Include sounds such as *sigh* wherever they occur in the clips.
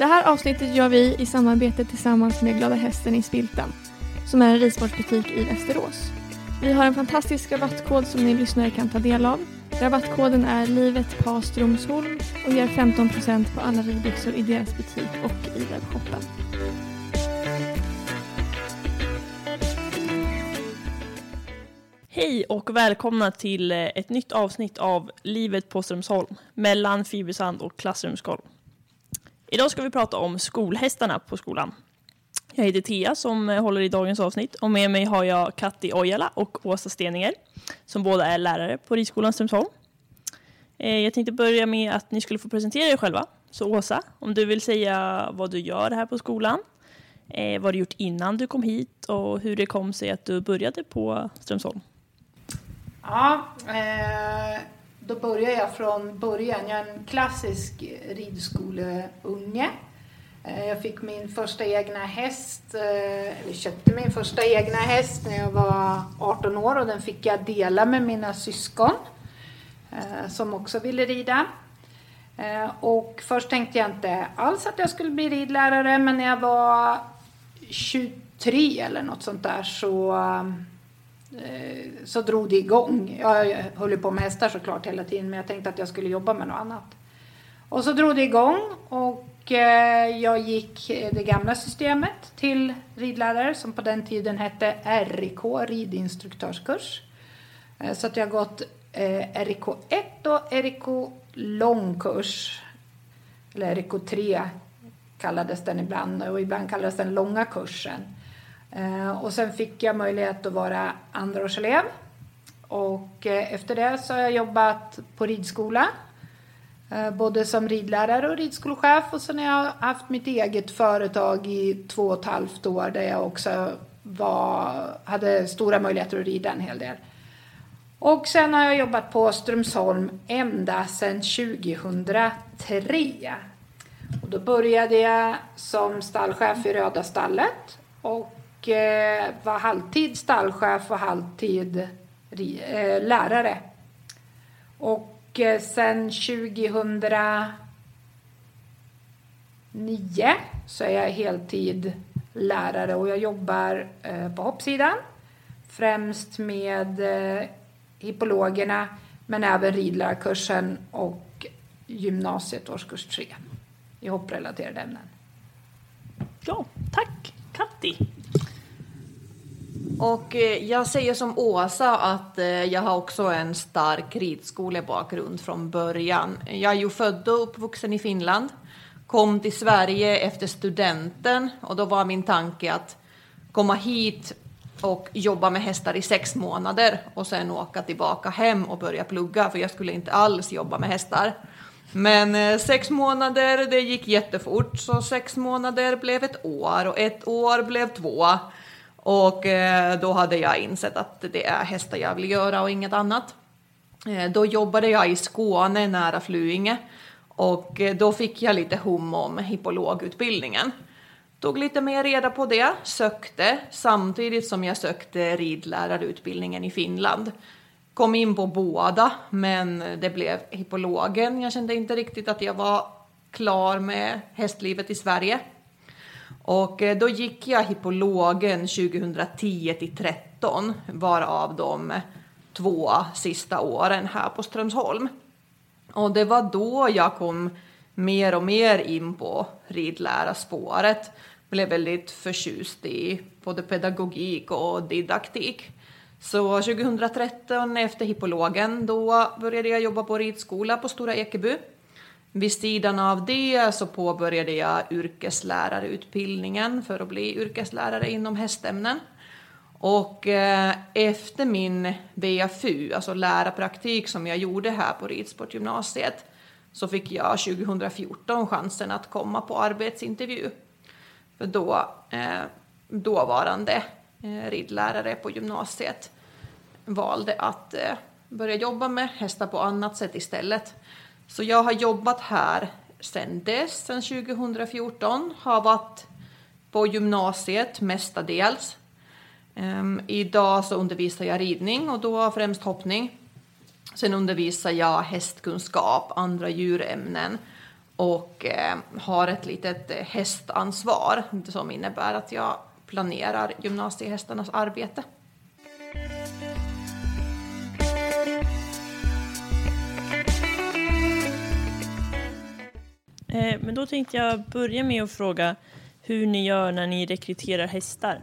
Det här avsnittet gör vi i samarbete tillsammans med Glada Hästen i Spiltan, som är en ridsportbutik i Västerås. Vi har en fantastisk rabattkod som ni lyssnare kan ta del av. Rabattkoden är livet på Strömsholm och ger 15% på alla ridbyxor i deras butik och i webbshoppen. Hej och välkomna till ett nytt avsnitt av Livet på Strömsholm mellan Fibersand och Klassrumsgolv. Idag ska vi prata om skolhästarna på skolan. Jag heter Tia som håller i dagens avsnitt och med mig har jag Katti Ojala och Åsa Steninger som båda är lärare på Ridskolan Strömsholm. Eh, jag tänkte börja med att ni skulle få presentera er själva. Så Åsa, om du vill säga vad du gör här på skolan, eh, vad du gjort innan du kom hit och hur det kom sig att du började på Strömsholm. Ja, eh, då börjar jag från början. Jag är en klassisk ridskoleunge. Eh, jag fick min första egna häst, eh, eller köpte min första egna häst när jag var 18 år och den fick jag dela med mina syskon eh, som också ville rida. Och först tänkte jag inte alls att jag skulle bli ridlärare men när jag var 23 eller något sånt där så Eh, så drog det igång. Jag höll på med hästar såklart hela tiden men jag tänkte att jag skulle jobba med något annat. Och så drog det igång och eh, jag gick det gamla systemet till ridlärare som på den tiden hette RIK, ridinstruktörskurs. Eh, så att jag har gått RIK 1 och RIK långkurs. Eller RIK 3 kallades den ibland och ibland kallades den långa kursen. Eh, och sen fick jag möjlighet att vara andraårselev. Och eh, efter det så har jag jobbat på ridskola. Eh, både som ridlärare och ridskolechef. Och sen har jag haft mitt eget företag i två och ett halvt år där jag också var, hade stora möjligheter att rida en hel del. Och sen har jag jobbat på Strömsholm ända sedan 2003. Och då började jag som stallchef i Röda stallet. Och Eh, var halvtid stallchef och halvtid eh, lärare. Och eh, sen 2009 så är jag heltid lärare och jag jobbar eh, på hoppsidan. Främst med eh, hippologerna men även ridlärarkursen och gymnasiet årskurs 3 i hopprelaterade ämnen. Ja, tack Katti. Och eh, jag säger som Åsa att eh, jag har också en stark ridskolebakgrund från början. Jag är ju född och uppvuxen i Finland, kom till Sverige efter studenten och då var min tanke att komma hit och jobba med hästar i sex månader och sen åka tillbaka hem och börja plugga för jag skulle inte alls jobba med hästar. Men eh, sex månader, det gick jättefort, så sex månader blev ett år och ett år blev två. Och eh, då hade jag insett att det är hästar jag vill göra och inget annat. Eh, då jobbade jag i Skåne nära Fluinge och eh, då fick jag lite hum om hippologutbildningen. Tog lite mer reda på det, sökte samtidigt som jag sökte ridlärarutbildningen i Finland. Kom in på båda, men det blev hippologen. Jag kände inte riktigt att jag var klar med hästlivet i Sverige. Och eh, då gick jag hippologen 2010 till 13, varav de två sista åren här på Strömsholm. Och det var då jag kom mer och mer in på ridlärarspåret. Blev väldigt förtjust i både pedagogik och didaktik. Så 2013 efter hippologen då började jag jobba på ridskola på Stora Ekeby vid sidan av det så påbörjade jag yrkeslärarutbildningen för att bli yrkeslärare inom hästämnen. Och eh, efter min BFU, alltså lärarpraktik som jag gjorde här på Ridsportgymnasiet, så fick jag 2014 chansen att komma på arbetsintervju. För då, eh, dåvarande eh, ridlärare på gymnasiet valde att eh, börja jobba med hästar på annat sätt istället. Så jag har jobbat här sedan dess, sedan 2014. Har varit på gymnasiet mestadels. Um, idag så undervisar jag ridning och då främst hoppning. Sen undervisar jag hästkunskap, andra djurämnen och eh, har ett litet eh, hästansvar som innebär att jag planerar gymnasiehästarnas arbete. Eh, men då tänkte jag börja med att fråga hur ni gör när ni rekryterar hästar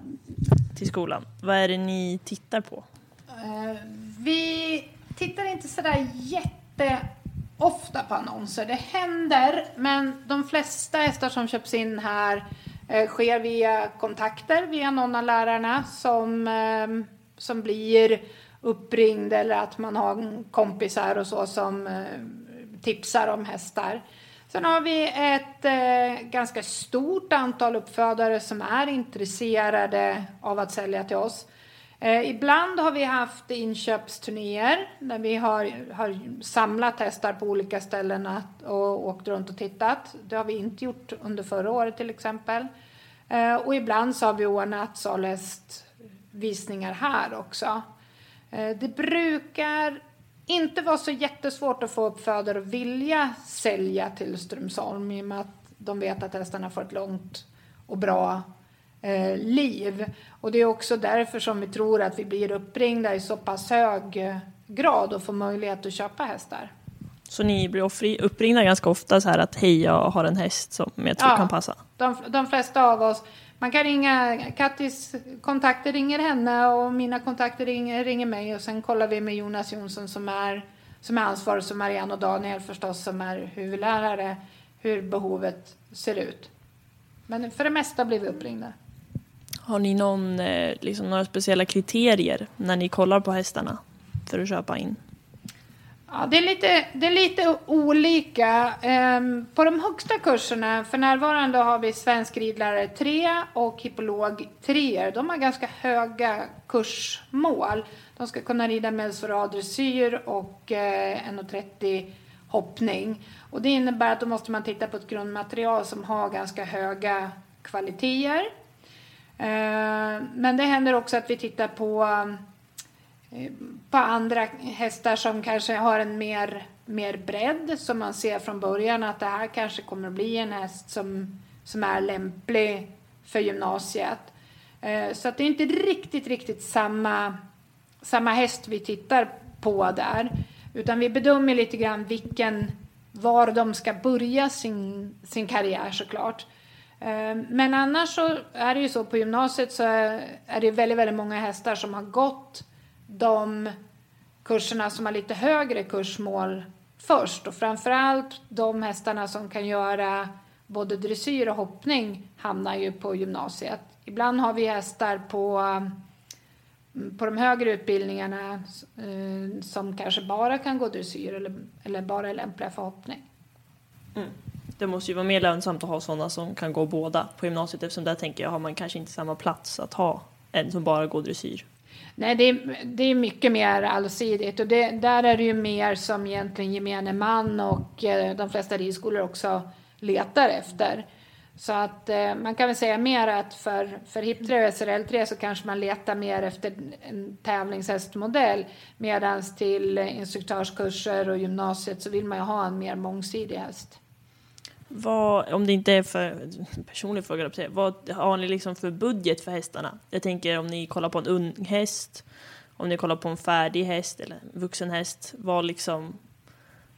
till skolan. Vad är det ni tittar på? Eh, vi tittar inte sådär jätteofta på annonser. Det händer, men de flesta hästar som köps in här eh, sker via kontakter via någon av lärarna som, ehm, som blir uppringd eller att man har kompisar och så som tipsar om hästar. Sen har vi ett eh, ganska stort antal uppfödare som är intresserade av att sälja till oss. Eh, ibland har vi haft inköpsturnéer där vi har, har samlat hästar på olika ställen och åkt runt och tittat. Det har vi inte gjort under förra året till exempel. Eh, och ibland så har vi ordnat saluhästvisningar här också. Eh, det brukar inte vara så jättesvårt att få uppfödare att vilja sälja till Strömsholm i och med att de vet att hästarna får ett långt och bra eh, liv. Och det är också därför som vi tror att vi blir uppringda i så pass hög eh, grad och får möjlighet att köpa hästar. Så ni blir uppringda ganska ofta så här att hej, jag har en häst som jag tror ja, kan passa? De, de flesta av oss. Man kan ringa, Kattis kontakter ringer henne och mina kontakter ringer, ringer mig och sen kollar vi med Jonas Jonsson som är, som är ansvarig, som Marianne och Daniel förstås som är huvudlärare, hur behovet ser ut. Men för det mesta blir vi uppringda. Har ni någon, eh, liksom, några speciella kriterier när ni kollar på hästarna för att köpa in? Ja, det, är lite, det är lite olika. Um, på de högsta kurserna, för närvarande har vi svensk ridlärare 3 och hippolog 3. De har ganska höga kursmål. De ska kunna rida medelsvår dressyr och eh, 1,30 hoppning. Och det innebär att då måste man titta på ett grundmaterial som har ganska höga kvaliteter. Eh, men det händer också att vi tittar på, Eh, på andra hästar som kanske har en mer, mer bredd som man ser från början att det här kanske kommer att bli en häst som, som är lämplig för gymnasiet. Eh, så att det är inte riktigt, riktigt samma, samma häst vi tittar på där. Utan vi bedömer lite grann vilken, var de ska börja sin, sin karriär såklart. Eh, men annars så är det ju så på gymnasiet så är det väldigt, väldigt många hästar som har gått de kurserna som har lite högre kursmål först och framförallt de hästarna som kan göra både dressyr och hoppning hamnar ju på gymnasiet. Ibland har vi hästar på, mm, på de högre utbildningarna eh, som kanske bara kan gå dressyr eller, eller bara är lämpliga för hoppning. Mm det måste ju vara mer lönsamt att ha sådana som kan gå båda på gymnasiet eftersom där tänker jag har man kanske inte samma plats att ha en som bara går dressyr. Nej, det är, det är mycket mer allsidigt och det, där är det ju mer som egentligen gemene man och eh, de flesta ridskolor också letar efter. Så att eh, man kan väl säga mer att för, för HIP3 och SRL3 så kanske man letar mer efter en tävlingshästmodell medan till instruktörskurser och gymnasiet så vill man ju ha en mer mångsidig häst. Vad, om det inte är för personlig fråga, vad har ni liksom för budget för hästarna? Jag tänker om ni kollar på en ung häst, om ni kollar på en färdig häst eller en vuxen häst, vad liksom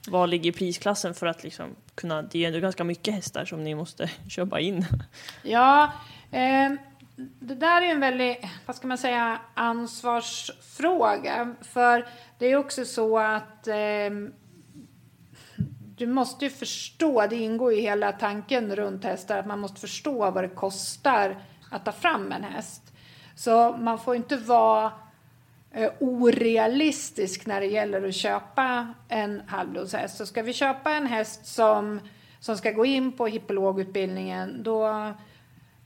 vad ligger prisklassen för att liksom kunna, det är ju ändå ganska mycket hästar som ni måste *laughs* köpa in. Ja, eh, det där är en väldigt, vad ska man säga, ansvarsfråga. För det är också så att eh, du måste ju förstå, det ingår i hela tanken runt hästar, att man måste förstå vad det kostar att ta fram en häst. Så man får inte vara eh, orealistisk när det gäller att köpa en halvblodshäst. Så ska vi köpa en häst som, som ska gå in på hippologutbildningen då,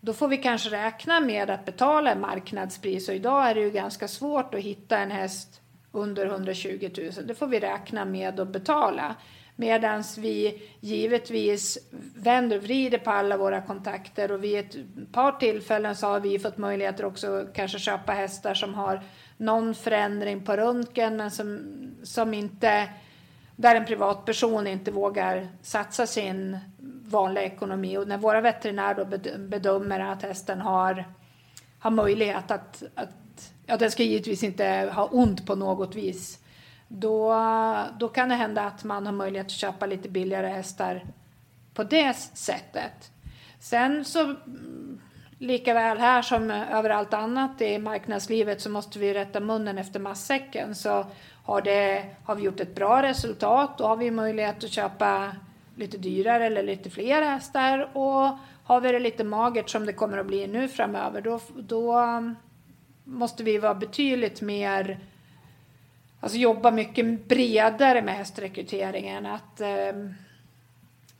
då får vi kanske räkna med att betala marknadspris. Och idag är det ju ganska svårt att hitta en häst under 120 000. Det får vi räkna med att betala. Medan vi givetvis vänder och vrider på alla våra kontakter och vid ett par tillfällen så har vi fått möjligheter också kanske köpa hästar som har någon förändring på röntgen men som, som inte där en privatperson inte vågar satsa sin vanliga ekonomi och när våra veterinärer då bedömer att hästen har, har möjlighet att, att ja, den ska givetvis inte ha ont på något vis. Då, då kan det hända att man har möjlighet att köpa lite billigare hästar på det sättet. Sen så mm, lika väl här som överallt annat i marknadslivet så måste vi rätta munnen efter massäcken. Så har, det, har vi gjort ett bra resultat då har vi möjlighet att köpa lite dyrare eller lite fler hästar. Och har vi det lite magert som det kommer att bli nu framöver då, då mm, måste vi vara betydligt mer Alltså jobba mycket bredare med hästrekryteringen. Att ehm,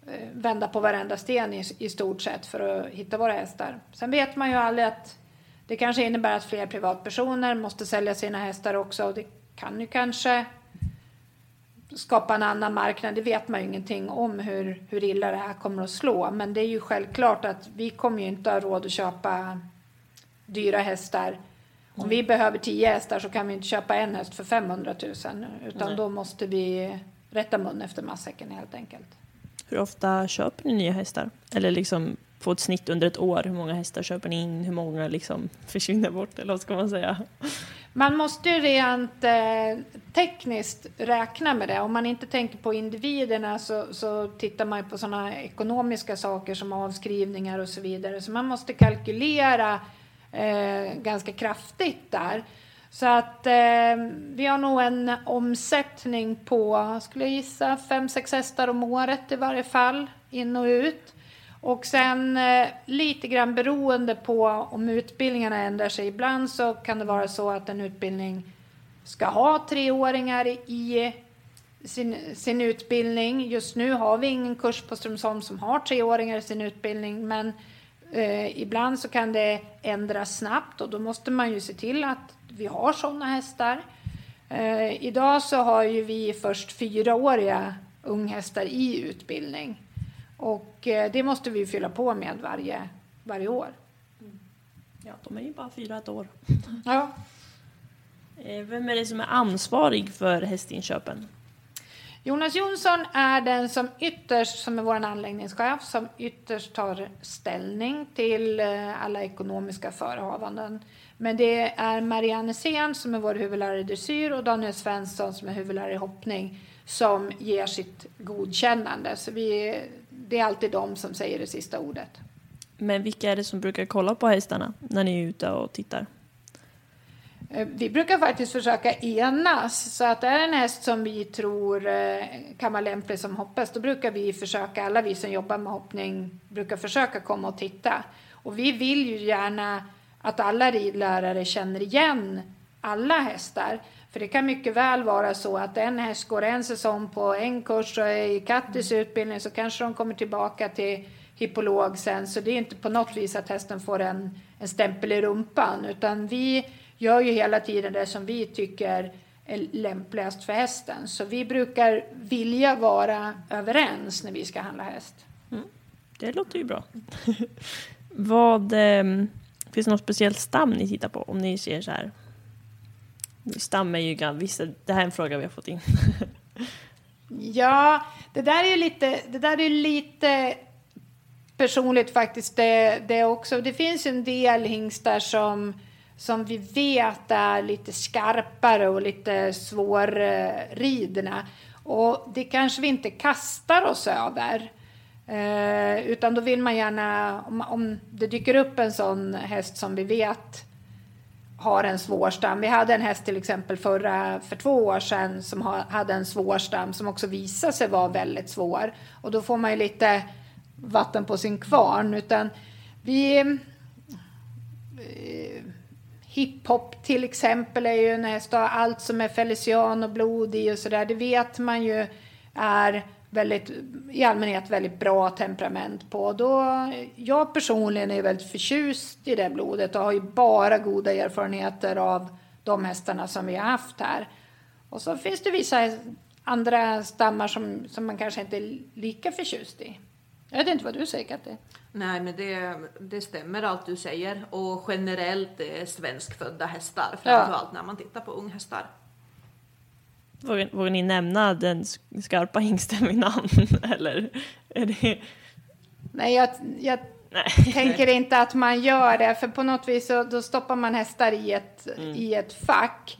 eh, vända på varenda sten i, i stort sett för att hitta våra hästar. Sen vet man ju aldrig att det kanske innebär att fler privatpersoner måste sälja sina hästar också och det kan ju kanske skapa en annan marknad. Det vet man ju ingenting om hur, hur illa det här kommer att slå. Men det är ju självklart att vi kommer ju inte ha råd att köpa dyra hästar. Om vi behöver tio hästar så kan vi inte köpa en häst för 500 000 utan Nej. då måste vi rätta mun efter matsäcken helt enkelt. Hur ofta köper ni nya hästar? Eller liksom på ett snitt under ett år, hur många hästar köper ni in? Hur många liksom *laughs* försvinner bort, eller vad ska man säga? Man måste ju rent eh, tekniskt räkna med det. Om man inte tänker på individerna så, så tittar man på sådana ekonomiska saker som avskrivningar och så vidare. Så man måste kalkylera eh, ganska kraftigt där. Så att eh, vi har nog en omsättning på, skulle jag gissa, fem sex hästar om året i varje fall, in och ut. Och sen eh, lite grann beroende på om utbildningarna ändrar sig. Ibland så kan det vara så att en utbildning ska ha treåringar i sin, sin utbildning. Just nu har vi ingen kurs på Strömsholm som har treåringar i sin utbildning, men eh, ibland så kan det ändras snabbt och då måste man ju se till att vi har sådana hästar. Eh, idag så har ju vi först fyraåriga unghästar i utbildning. Och eh, det måste vi fylla på med varje, varje år. Mm. Ja, de är ju bara fyra ett år. Ja. Eh, vem är det som är ansvarig för hästinköpen? Jonas Jonsson är den som ytterst, som är vår anläggningschef, som ytterst tar ställning till eh, alla ekonomiska förehavanden. Men det är Marianne Sen som är vår huvudlärare i dressyr och Daniel Svensson som är huvudlärare i hoppning som ger sitt godkännande. Så vi, det är alltid de som säger det sista ordet. Men vilka är det som brukar kolla på hästarna när ni är ute och tittar? Eh, vi brukar faktiskt försöka enas. Så att det är en häst som vi tror eh, kan vara lämplig som hopphäst, då brukar vi försöka, alla vi som jobbar med hoppning, brukar försöka komma och titta. Och vi vill ju gärna att alla ridlärare känner igen alla hästar. För det kan mycket väl vara så att en häst går en säsong på en kurs och är i Kattis utbildning så kanske de kommer tillbaka till hippolog sen. Så det är inte på något vis att hästen får en, en stämpel i rumpan utan vi gör ju hela tiden det som vi tycker är lämpligast för hästen. Så vi brukar vilja vara överens när vi ska handla häst. Mm. Det låter ju bra. *laughs* Vad... Eh Finns det något speciellt stam ni tittar på? Om ni ser så här. Stam är ju vissa, det här är en fråga vi har fått in. *laughs* ja, det där är ju lite, det där är lite personligt faktiskt det, det också. Det finns en del hingstar som, som vi vet är lite skarpare och lite svårridna. Och det kanske vi inte kastar oss över. Eh, utan då vill man gärna, om, om det dyker upp en sån häst som vi vet har en svår stam. Vi hade en häst till exempel förra, för två år sedan som ha, hade en svår stam som också visade sig vara väldigt svår. Och då får man ju lite vatten på sin kvarn. Utan vi... Eh, hiphop till exempel är ju en häst, allt som är felician och blod i och sådär. Det vet man ju är väldigt, i allmänhet väldigt bra temperament på. Då, jag personligen är väldigt förtjust i det blodet och har ju bara goda erfarenheter av de hästarna som vi har haft här. Och så finns det vissa andra stammar som, som man kanske inte är lika förtjust i. Jag vet inte vad du säger Katte? Nej, men det, det stämmer allt du säger. Och generellt är svenskfödda hästar, framförallt ja. när man tittar på unghästar. Vågar, vågar ni nämna den skarpa hingsten vid namn? *laughs* Eller är det... Nej, jag, jag tänker inte att man gör det, för på något vis så då stoppar man hästar i ett, Mm. i ett fack.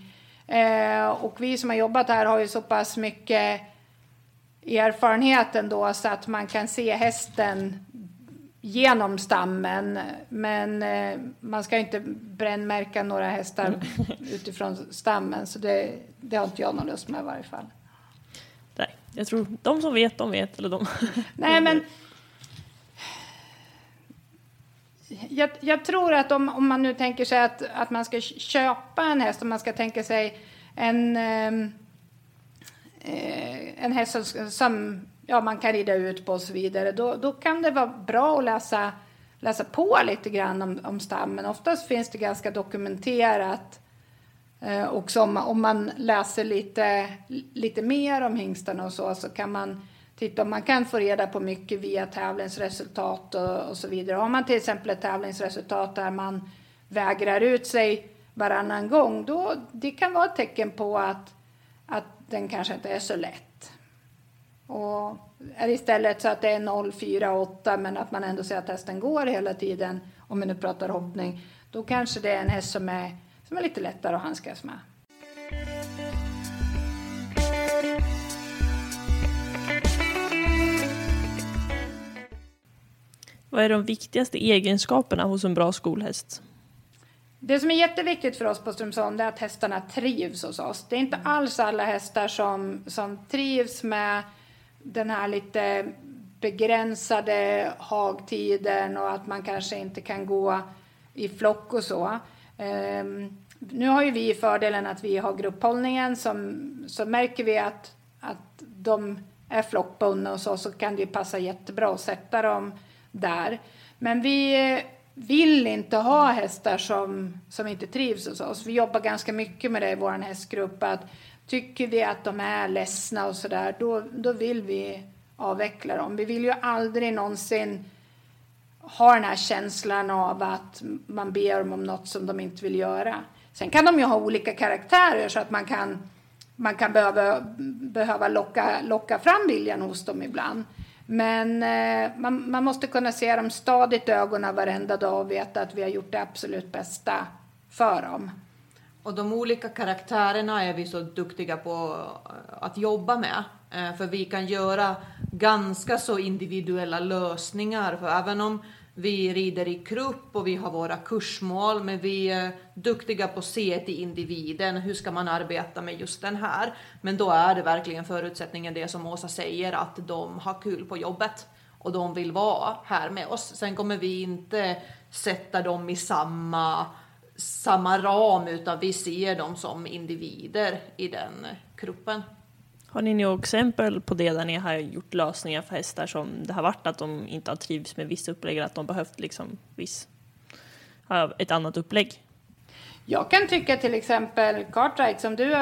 Eh, och vi som har jobbat här har ju så pass mycket erfarenhet ändå så att man kan se hästen genom stammen. Men eh, man ska inte brännmärka några hästar *laughs* utifrån stammen. Så det, det har inte jag någon lust med i varje fall. Nej, jag tror de som vet, de vet. Eller de. *laughs* Nej, men jag, jag tror att om, om man nu tänker sig att, att man ska köpa en häst, om man ska tänka sig en, eh, Eh, en häst som, som ja, man kan rida ut på och så vidare, då, då kan det vara bra att läsa, läsa på lite grann om, om stammen. Oftast finns det ganska dokumenterat Eh, också om, om man läser lite, lite mer om hingstarna och så, så kan man titta om man kan få reda på mycket via tävlingsresultat och, och så vidare. Har man till exempel ett tävlingsresultat där man vägrar ut sig varannan gång, då det kan vara ett tecken på att, att den kanske inte är så lätt. Och är det istället så att det är 0, 4, 8 men att man ändå ser att hästen går hela tiden, om vi nu pratar hoppning, då kanske det är en häst som är, som är lite lättare att handskas med. Vad är de viktigaste egenskaperna hos en bra skolhäst? Det som är jätteviktigt för oss på Strömsholm är att hästarna trivs hos oss. Det är inte alls alla hästar som, som trivs med den här lite begränsade hagtiden och att man kanske inte kan gå i flock och så. Um, nu har ju vi fördelen att vi har grupphållningen som, så märker vi att, att de är flockbundna och så, så kan det passa jättebra att sätta dem där. Men vi vill inte ha hästar som, som inte trivs hos oss. Vi jobbar ganska mycket med det i vår hästgrupp. Att tycker vi att de är ledsna och sådär, då, då vill vi avveckla dem. Vi vill ju aldrig någonsin ha den här känslan av att man ber dem om något som de inte vill göra. Sen kan de ju ha olika karaktärer så att man kan, man kan behöva, behöva locka, locka fram viljan hos dem ibland. Men eh, man, man måste kunna se dem stadigt i ögonen varenda dag och veta att vi har gjort det absolut bästa för dem. Och de olika karaktärerna är vi så duktiga på eh, att jobba med. Eh, För vi kan göra ganska så individuella lösningar. För även om vi rider i grupp och vi har våra kursmål, men vi är duktiga på att se till individen. Hur ska man arbeta med just den här? Men då är det verkligen förutsättningen det som Åsa säger, att de har kul på jobbet och de vill vara här med oss. Sen kommer vi inte sätta dem i samma samma ram utan vi ser dem som individer i den gruppen. Har ni några exempel på det där ni har gjort lösningar för hästar som det har varit att de inte har trivts med vissa upplägg eller att de behövt liksom viss, ett annat upplägg? Jag kan tycka till exempel Cartwright som du,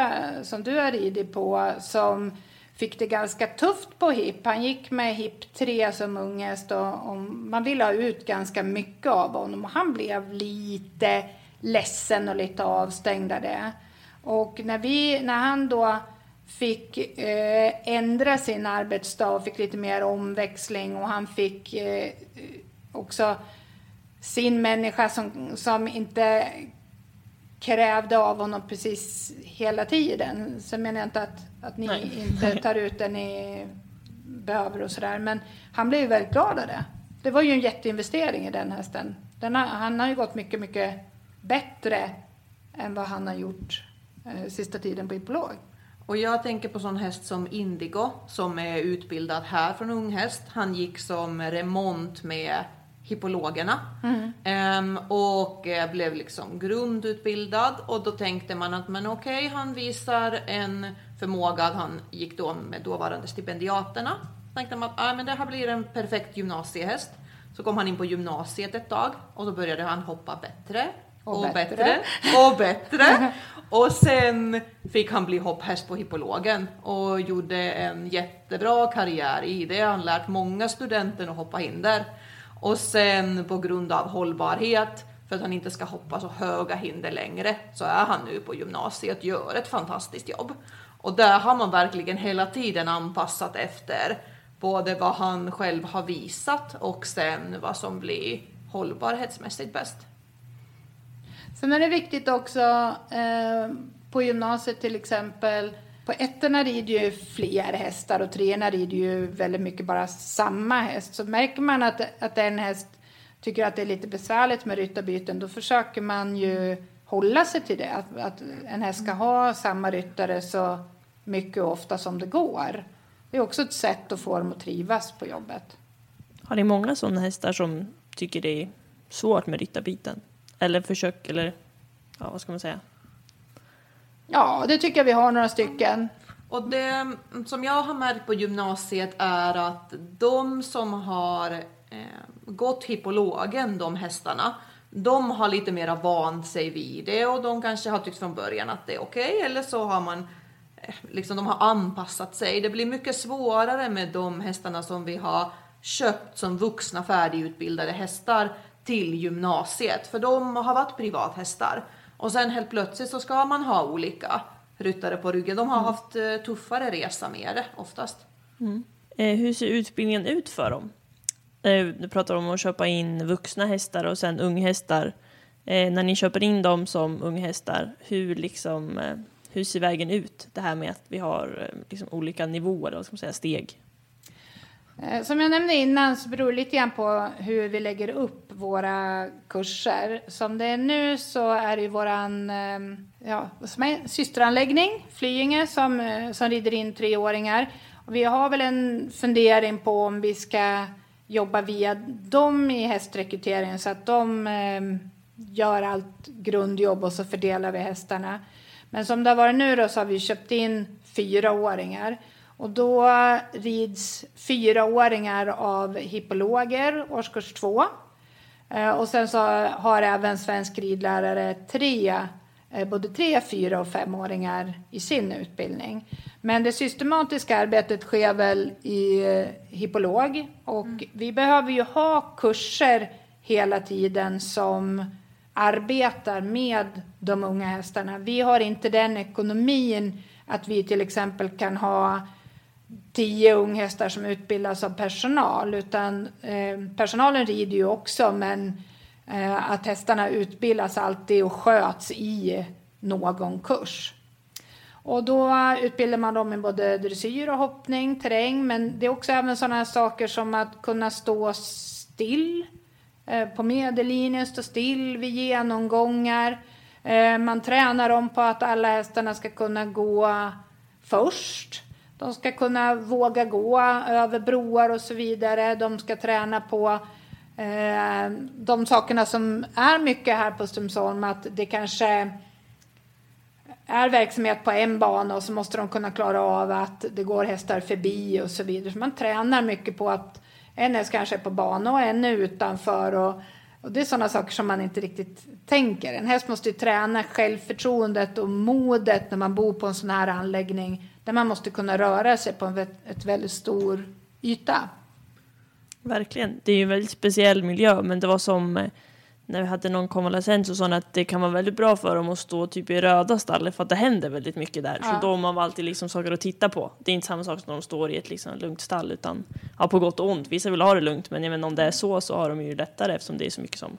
som du har ridit på som fick det ganska tufft på Hipp. Han gick med Hipp 3 som unghäst och, och man ville ha ut ganska mycket av honom och han blev lite ledsen och lite avstängd av det. Och när, vi, när han då fick eh, ändra sin arbetsdag och fick lite mer omväxling och han fick eh, också sin människa som, som inte krävde av honom precis hela tiden. Sen menar jag inte att, att ni Nej. inte tar ut det ni behöver och sådär. Men han blev ju väldigt glad av det. Det var ju en jätteinvestering i den hästen. Den har, han har ju gått mycket, mycket bättre än vad han har gjort eh, sista tiden på hippolog. Och jag tänker på sån häst som Indigo som är utbildad här från unghäst. Han gick som remont med hippologerna Ehm, och eh, blev liksom grundutbildad och då tänkte man att men okej, han visar en förmåga han gick då med dåvarande stipendiaterna. Tänkte man att ah, men det här blir en perfekt gymnasiehäst. Så kom han in på gymnasiet ett tag och då började han hoppa bättre Och och, bättre. bättre. och bättre. *laughs* Och sen fick han bli hopphäst på hippologen och gjorde en jättebra karriär i det. Han lärt många studenter att hoppa hinder. Och sen på grund av hållbarhet, för att han inte ska hoppa så höga hinder längre, så är han nu på gymnasiet och gör ett fantastiskt jobb. Och där har man verkligen hela tiden anpassat efter både vad han själv har visat och sen vad som blir hållbarhetsmässigt bäst. Sen är det viktigt också eh, på gymnasiet till exempel. På ettorna rider ju fler hästar och treorna rider ju väldigt mycket bara samma häst. Så märker man att, att en häst tycker att det är lite besvärligt med ryttarbyten då försöker man ju hålla sig till det. Att, att en häst ska ha samma ryttare så mycket och ofta som det går. Det är också ett sätt att få dem att trivas på jobbet. Har ni många sådana hästar som tycker det är svårt med ryttarbiten? Eller försök, eller ja, vad ska man säga? Ja, det tycker jag vi har några stycken. Och det som jag har märkt på gymnasiet är att de som har eh, gått hippologen, de hästarna, de har lite mera vant sig vid det och de kanske har tyckt från början att det är okej okay, eller så har man eh, liksom de har anpassat sig. Det blir mycket svårare med de hästarna som vi har köpt som vuxna färdigutbildade hästar till gymnasiet för de har varit privathästar och sen helt plötsligt så ska man ha olika ryttare på ryggen. De har mm. haft eh, tuffare resa med det oftast. Mm. Eh, hur ser utbildningen ut för dem? Eh, du pratar om att köpa in vuxna hästar och sen unghästar. Eh, när ni köper in dem som unghästar, hur, liksom, eh, hur ser vägen ut? Det här med att vi har eh, liksom, olika nivåer, vad ska man säga, steg. Eh, som jag nämnde innan så beror det lite grann på hur vi lägger upp våra kurser. Som det är nu så är det ju våran ehm, ja, systeranläggning, Flyinge, som, eh, som rider in treåringar. Och vi har väl en fundering på om vi ska jobba via dem i hästrekryteringen så att de eh, gör allt grundjobb och så fördelar vi hästarna. Men som det har varit nu då så har vi köpt in fyraåringar. Och då rids fyraåringar av hippologer, årskurs två. Eh, och sen så har även svensk ridlärare tre, eh, både tre, fyra och femåringar i sin utbildning. Men det systematiska arbetet sker väl i eh, hippolog och mm. vi behöver ju ha kurser hela tiden som arbetar med de unga hästarna. Vi har inte den ekonomin att vi till exempel kan ha tio unghästar som utbildas av personal utan eh, personalen rider ju också men eh, att hästarna utbildas alltid och sköts i någon kurs. Och då utbildar man dem i både dressyr och hoppning, terräng men det är också även sådana saker som att kunna stå still eh, på medellinjen, stå still vid genomgångar. Eh, man tränar dem på att alla hästarna ska kunna gå först de ska kunna våga gå över broar och så vidare. De ska träna på eh, de sakerna som är mycket här på Strömsholm. Att det kanske är verksamhet på en bana och så måste de kunna klara av att det går hästar förbi och så vidare. Så man tränar mycket på att en häst kanske är på bana och en är utanför. Och, och det är sådana saker som man inte riktigt tänker. En häst måste ju träna självförtroendet och modet när man bor på en sån här anläggning där man måste kunna röra sig på en ett väldigt stor yta. Verkligen. Det är ju en väldigt speciell miljö, men det var som eh, när vi hade någon konvalescent så sa att det kan vara väldigt bra för dem att stå typ i röda stallet för att det händer väldigt mycket där. Ja. Så då har man alltid liksom saker att titta på. Det är inte samma sak som när de står i ett liksom lugnt stall utan ja, på gott och ont. Vissa vill ha det lugnt men jag menar, om det är så så har de ju lättare eftersom det är så mycket som,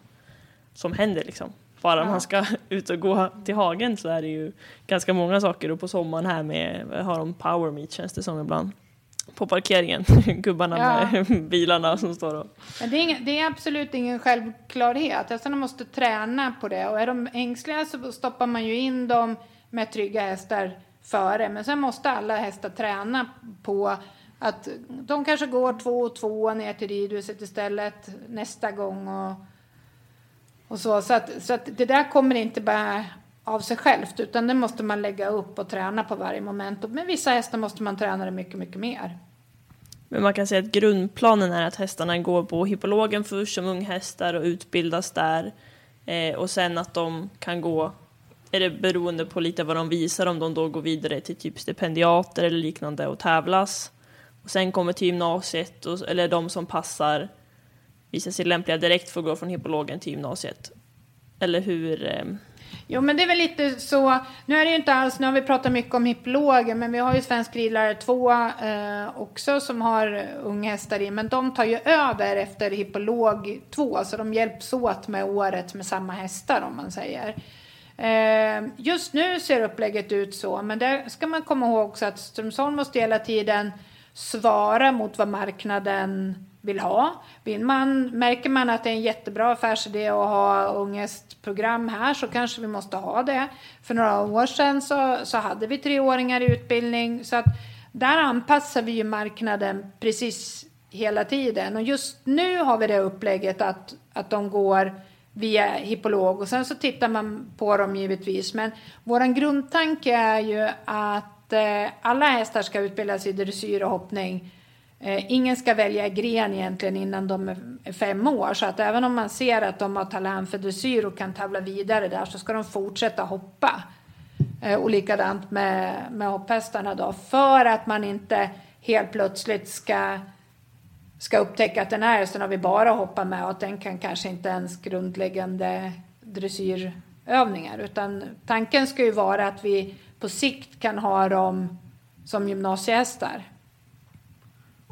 som händer liksom bara ja. man ska *laughs* ut och gå till hagen så är det ju ganska många saker och på sommaren här med, har de power meet känns det som ibland. På parkeringen, *laughs* gubbarna ja. med *laughs* bilarna som står och... Men det, är ingen, det är absolut ingen självklarhet. Hästarna måste träna på det och är de ängsliga så stoppar man ju in dem med trygga hästar före. Men sen måste alla hästar träna på att de kanske går två och två ner till ridhuset istället nästa gång och och så så, att, så att det där kommer inte bara av sig självt utan det måste man lägga upp och träna på varje moment. Och med vissa hästar måste man träna det mycket, mycket mer. Men man kan säga att grundplanen är att hästarna går på hippologen först som unghästar och utbildas där. Eh, och sen att de kan gå, är det beroende på lite vad de visar, om de då går vidare till typ stipendiater eller liknande och tävlas. Och sen kommer till gymnasiet, och, eller de som passar visar sig lämpliga direkt för att gå från hippologen till gymnasiet? Eller hur? Eh... Jo, men det är väl lite så. Nu är det ju inte alls, nu har vi pratat mycket om hippologer, men vi har ju Svensk ridlärare 2 eh, också som har unghästar i, men de tar ju över efter hippolog 2, så de hjälps åt med året med samma hästar om man säger. Eh, just nu ser upplägget ut så, men där ska man komma ihåg också att Strömsholm måste hela tiden svara mot vad marknaden vill ha. Vill man, märker man att det är en jättebra affärsidé att ha ångestprogram här så kanske vi måste ha det. För några år sedan så, så hade vi treåringar i utbildning så att där anpassar vi ju marknaden precis hela tiden och just nu har vi det upplägget att, att de går via hippolog och sen så tittar man på dem givetvis men vår grundtanke är ju att eh, alla hästar ska utbildas i dressyr och hoppning Eh, ingen ska välja gren egentligen innan de är fem år. Så att även om man ser att de har talang för dressyr och kan tävla vidare där så ska de fortsätta hoppa. Eh, och likadant med, med hopphästarna då. För att man inte helt plötsligt ska, ska upptäcka att den här hästen har vi bara hoppat med och att den kan kanske inte ens grundläggande dressyrövningar. Utan tanken ska ju vara att vi på sikt kan ha dem som gymnasiehästar.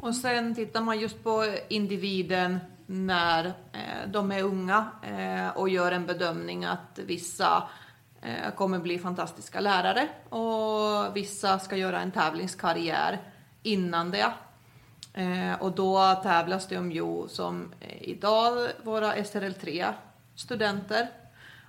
Och sen tittar man just på individen när eh, de är unga eh, och gör en bedömning att vissa eh, kommer bli fantastiska lärare och vissa ska göra en tävlingskarriär innan det. Eh, och då tävlas det om jo som eh, idag våra SRL3 studenter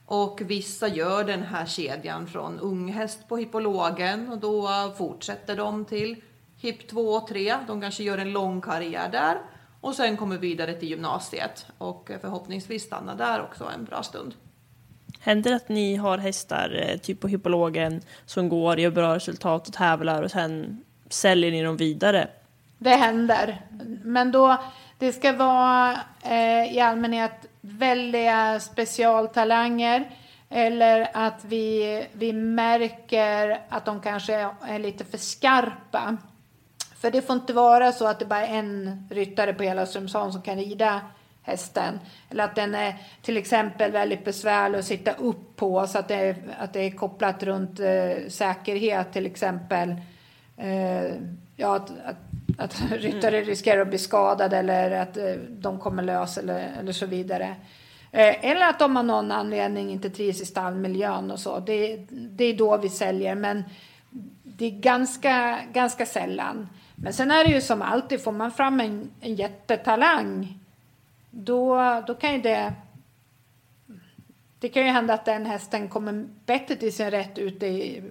och vissa gör den här kedjan från unghäst på hippologen och då fortsätter de till HIP 2 och 3. De kanske gör en lång karriär där och sen kommer vidare till gymnasiet och förhoppningsvis stannar där också en bra stund. Händer det att ni har hästar, eh, typ på hippologen, som går, gör bra resultat och tävlar och sen säljer ni dem vidare? Det händer. Men då, det ska vara eh, i allmänhet väldiga specialtalanger eller att vi, vi märker att de kanske är lite för skarpa. För det får inte vara så att det bara är en ryttare på hela Strömsholm som kan rida hästen. Eller att den är till exempel väldigt besvärlig att sitta upp på så att det är, att det är kopplat runt eh, säkerhet till exempel. Eh, ja, att, att, att *laughs* ryttare mm. riskerar att bli skadade eller att eh, de kommer lös eller, eller så vidare. Eh, eller att de av någon anledning inte trivs i stallmiljön och så. Det, det är då vi säljer men det är ganska, ganska sällan. Men sen är det ju som alltid, får man fram en, en jättetalang då, då kan ju det det kan ju hända att den hästen kommer bättre till sin rätt ute i,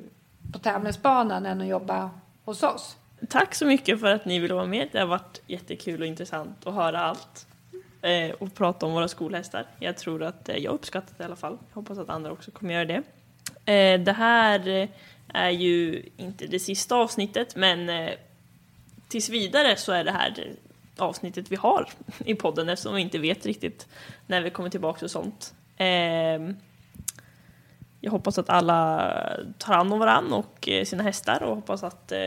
på tävlingsbanan än att jobba hos oss. Tack så mycket för att ni ville vara med. Det har varit jättekul och intressant att höra allt eh, och prata om våra skolhästar. Jag tror att eh, jag uppskattat det i alla fall. Jag hoppas att andra också kommer göra det. Eh, det här eh, är ju inte det sista avsnittet, men eh, tills vidare så är det här avsnittet vi har i podden eftersom vi inte vet riktigt när vi kommer tillbaka och sånt. Ehm, jag hoppas att alla tar hand om varandra och eh, sina hästar och hoppas att eh,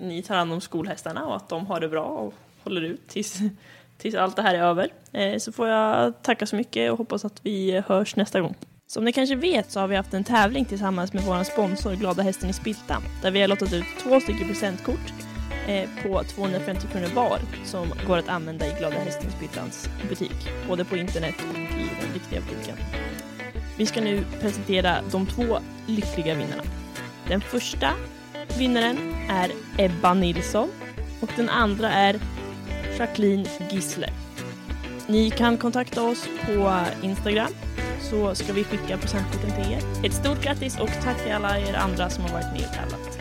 ni tar hand om skolhästarna och att de har det bra och håller ut tills, *laughs* tills allt det här är över. Eh, så får jag tacka så mycket och hoppas att vi hörs nästa gång. Som ni kanske vet så har vi haft en tävling tillsammans med vår sponsor Glada Hästen i Spiltan där vi har lottat ut två stycken presentkort Eh, på 250 kronor var som går att använda i Glada Hästensbyttans butik, både på internet och i den riktiga butiken. Vi ska nu presentera de två lyckliga vinnarna. Den första vinnaren är Ebba Nilsson och den andra är Jacqueline Gisler. Ni kan kontakta oss på Instagram så ska vi skicka presentkorten till er. Ett stort grattis och tack till alla er andra som har varit med och tävlat.